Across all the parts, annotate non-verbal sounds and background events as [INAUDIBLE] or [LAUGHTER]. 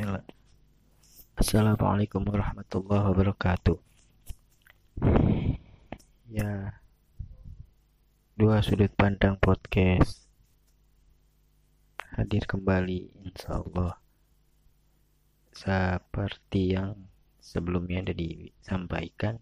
Bismillah. Assalamualaikum warahmatullahi wabarakatuh. Ya, dua sudut pandang podcast hadir kembali, insya Allah. Seperti yang sebelumnya sudah disampaikan,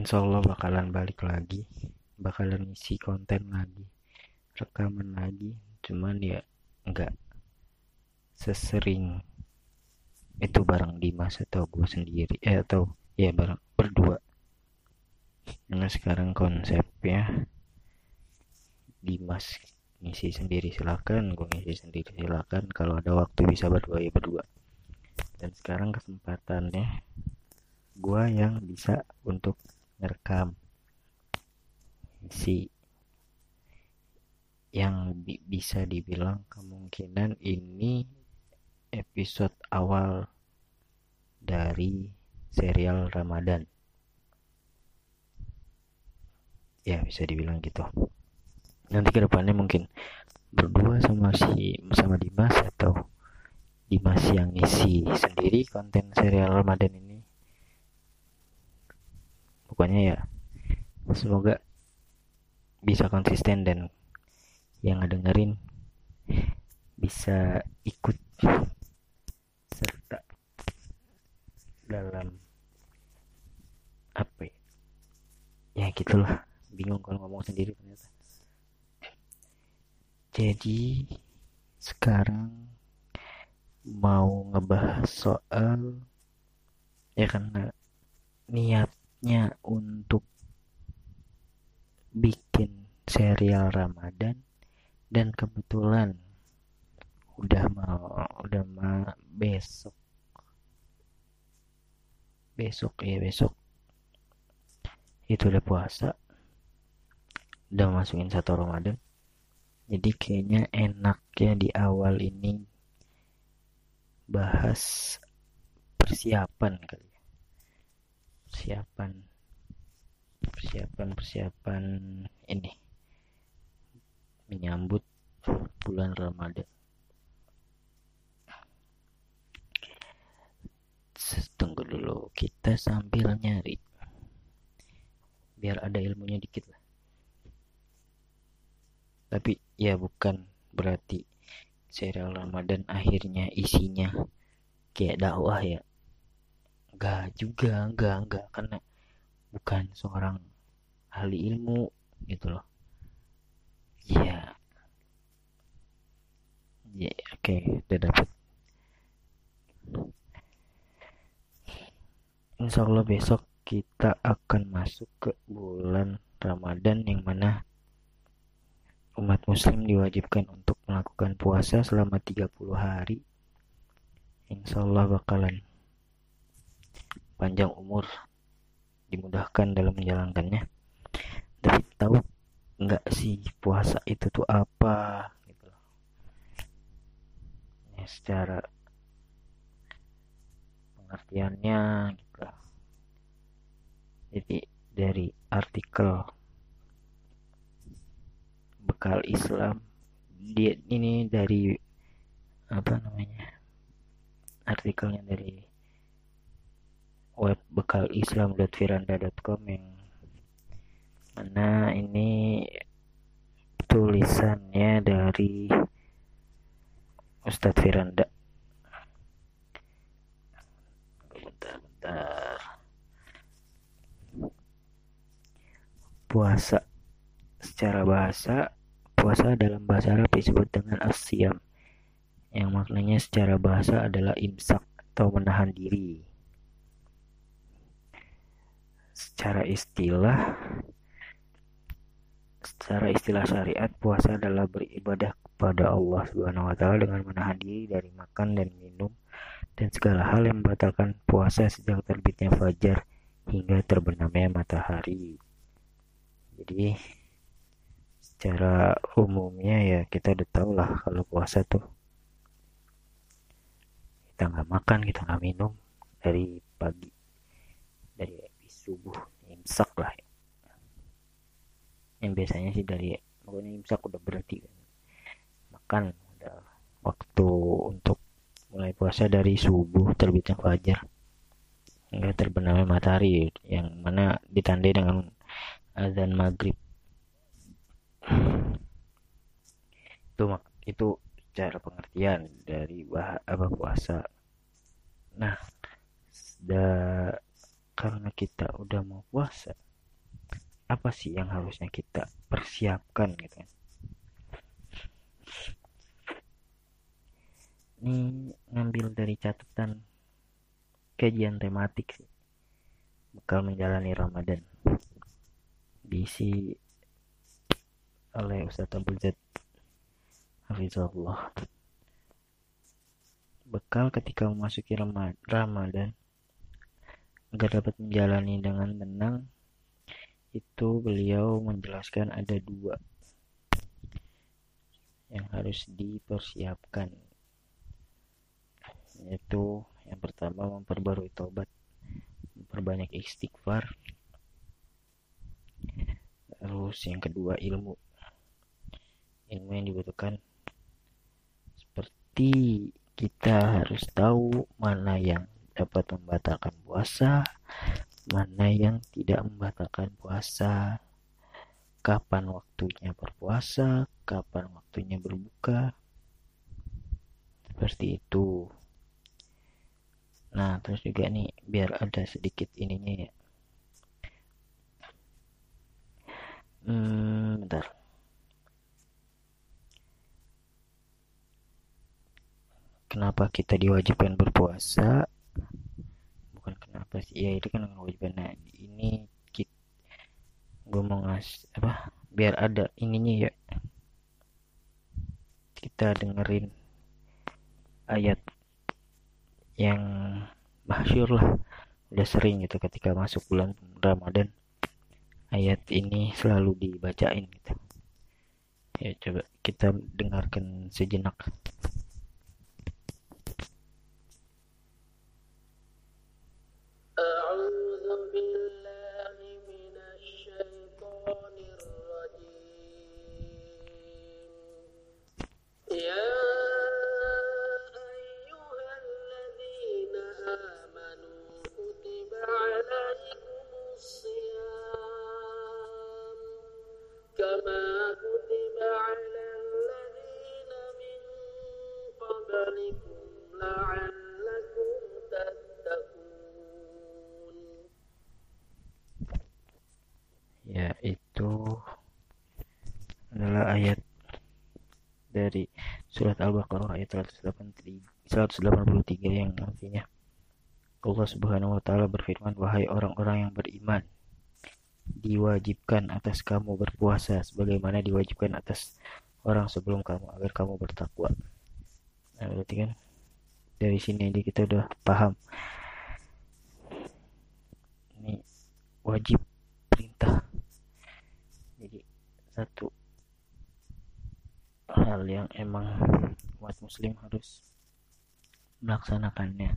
insya Allah bakalan balik lagi, bakalan isi konten lagi, rekaman lagi, cuman ya enggak sesering. Itu bareng Dimas atau gue sendiri eh atau ya bareng berdua. Karena sekarang konsepnya Dimas ngisi sendiri silakan. Gue ngisi sendiri silakan. Kalau ada waktu bisa berdua ya berdua. Dan sekarang kesempatannya gue yang bisa untuk merekam si yang bi bisa dibilang kemungkinan ini episode awal dari serial Ramadan. Ya bisa dibilang gitu. Nanti ke depannya mungkin berdua sama si sama Dimas atau Dimas yang isi sendiri konten serial Ramadan ini. Pokoknya ya semoga bisa konsisten dan yang ngedengerin bisa ikut dalam apa ya, ya gitulah. Bingung kalau ngomong sendiri ternyata. Jadi sekarang mau ngebahas soal ya karena niatnya untuk bikin serial Ramadan dan kebetulan udah mau udah mau besok besok ya besok. Itu udah puasa. Udah masukin satu Ramadan. Jadi kayaknya enaknya di awal ini bahas persiapan kali ya. Persiapan persiapan persiapan ini. Menyambut bulan Ramadan. Tunggu dulu, kita sambil nyari. Biar ada ilmunya dikit lah. Tapi ya bukan berarti serial Ramadan akhirnya isinya kayak dakwah ya. Enggak juga, enggak, enggak. Karena bukan seorang ahli ilmu gitu loh Iya. Ya, oke, udah dapat. Insya Allah besok kita akan masuk ke bulan Ramadan yang mana umat muslim diwajibkan untuk melakukan puasa selama 30 hari. Insya Allah bakalan panjang umur dimudahkan dalam menjalankannya. Tapi tahu nggak sih puasa itu tuh apa gitu ya secara pengertiannya gitu jadi dari artikel bekal Islam dia ini dari apa namanya artikelnya dari web bekal islam.firanda.com yang mana ini tulisannya dari Ustadz Firanda puasa. Secara bahasa puasa dalam bahasa Arab disebut dengan asyam yang maknanya secara bahasa adalah imsak atau menahan diri. Secara istilah Secara istilah syariat, puasa adalah beribadah kepada Allah Subhanahu wa taala dengan menahan diri dari makan dan minum dan segala hal yang membatalkan puasa sejak terbitnya fajar hingga terbenamnya matahari. Jadi secara umumnya ya kita udah tahu lah kalau puasa tuh. Kita nggak makan, kita nggak minum dari pagi dari subuh imsak lah. Ya yang biasanya sih dari pokoknya imsak udah berarti kan makan udah waktu untuk mulai puasa dari subuh terbitnya fajar. Hingga terbenamnya matahari yang mana ditandai dengan azan maghrib. Itu itu cara pengertian dari bah apa puasa. Nah da, karena kita udah mau puasa apa sih yang harusnya kita persiapkan gitu kan? Ini ngambil dari catatan kajian tematik sih. Bakal menjalani Ramadan diisi oleh Ustadz Abdul Zed Hafizullah bekal ketika memasuki Ramadan agar dapat menjalani dengan tenang itu beliau menjelaskan ada dua yang harus dipersiapkan yaitu yang pertama memperbarui tobat memperbanyak istighfar terus yang kedua ilmu. Ilmu yang dibutuhkan. Seperti kita harus tahu mana yang dapat membatalkan puasa mana yang tidak membatalkan puasa kapan waktunya berpuasa kapan waktunya berbuka. Seperti itu. Nah terus juga nih biar ada sedikit ininya ya hmm, bentar. Kenapa kita diwajibkan berpuasa? Bukan kenapa sih? Ya itu kan kewajiban. Nah ini kita, gue mau ngas apa? Biar ada ininya ya. Kita dengerin ayat yang masyur lah udah sering gitu ketika masuk bulan Ramadan ayat ini selalu dibacain gitu. Ya coba kita dengarkan sejenak Al-Baqarah ayat 183, 183 yang artinya Allah Subhanahu wa taala berfirman wahai orang-orang yang beriman diwajibkan atas kamu berpuasa sebagaimana diwajibkan atas orang sebelum kamu agar kamu bertakwa. Nah, berarti kan dari sini aja kita udah paham. Ini wajib perintah. Jadi satu hal yang emang umat muslim harus melaksanakannya.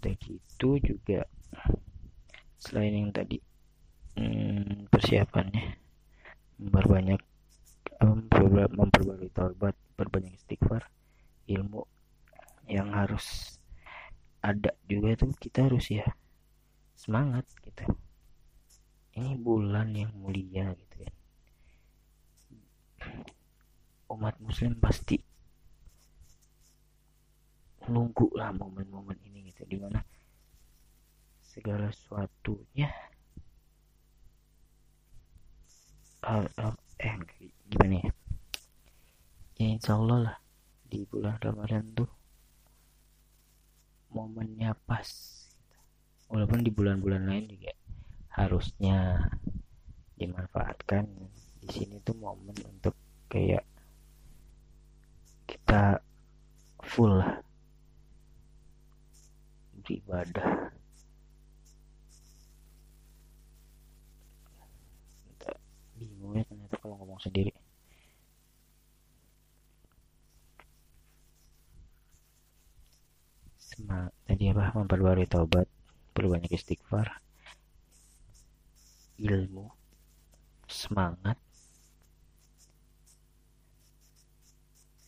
Begitu juga selain yang tadi hmm, persiapannya memperbanyak memperbarui taubat berbanyak istighfar ilmu yang harus ada juga tuh kita harus ya semangat gitu. Ini bulan yang mulia gitu ya umat muslim pasti nunggu lah momen-momen ini gitu di mana segala sesuatunya hal, hal eh gimana ya? Ya insya Allah lah di bulan Ramadan tuh momennya pas. Walaupun di bulan-bulan lain juga harusnya dimanfaatkan. Di sini tuh momen untuk kayak kita full lah. Beribadah bingung ya ternyata kalau ngomong sendiri. Semangat, tadi apa? Memperbarui taubat perbanyak istighfar ilmu semangat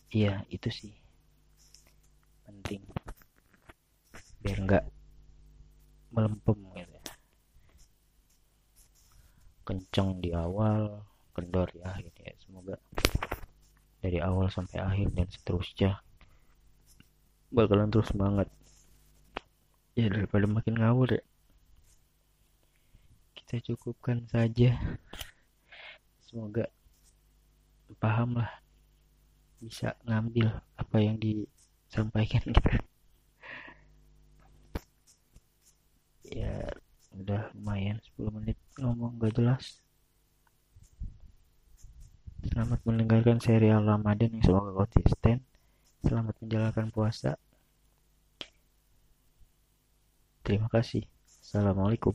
iya itu sih. Penting. Biar nggak melempem gitu ya. Kenceng di awal kendor di akhir ya. Semoga dari awal sampai akhir dan seterusnya bakalan terus semangat. Ya daripada makin ngawur ya. Kita cukupkan saja. Semoga paham lah bisa ngambil apa yang disampaikan gitu. [LAUGHS] Ya udah lumayan 10 menit ngomong gak jelas. Selamat mendengarkan serial Ramadan yang semoga konsisten. Selamat menjalankan puasa. Terima kasih. Assalamualaikum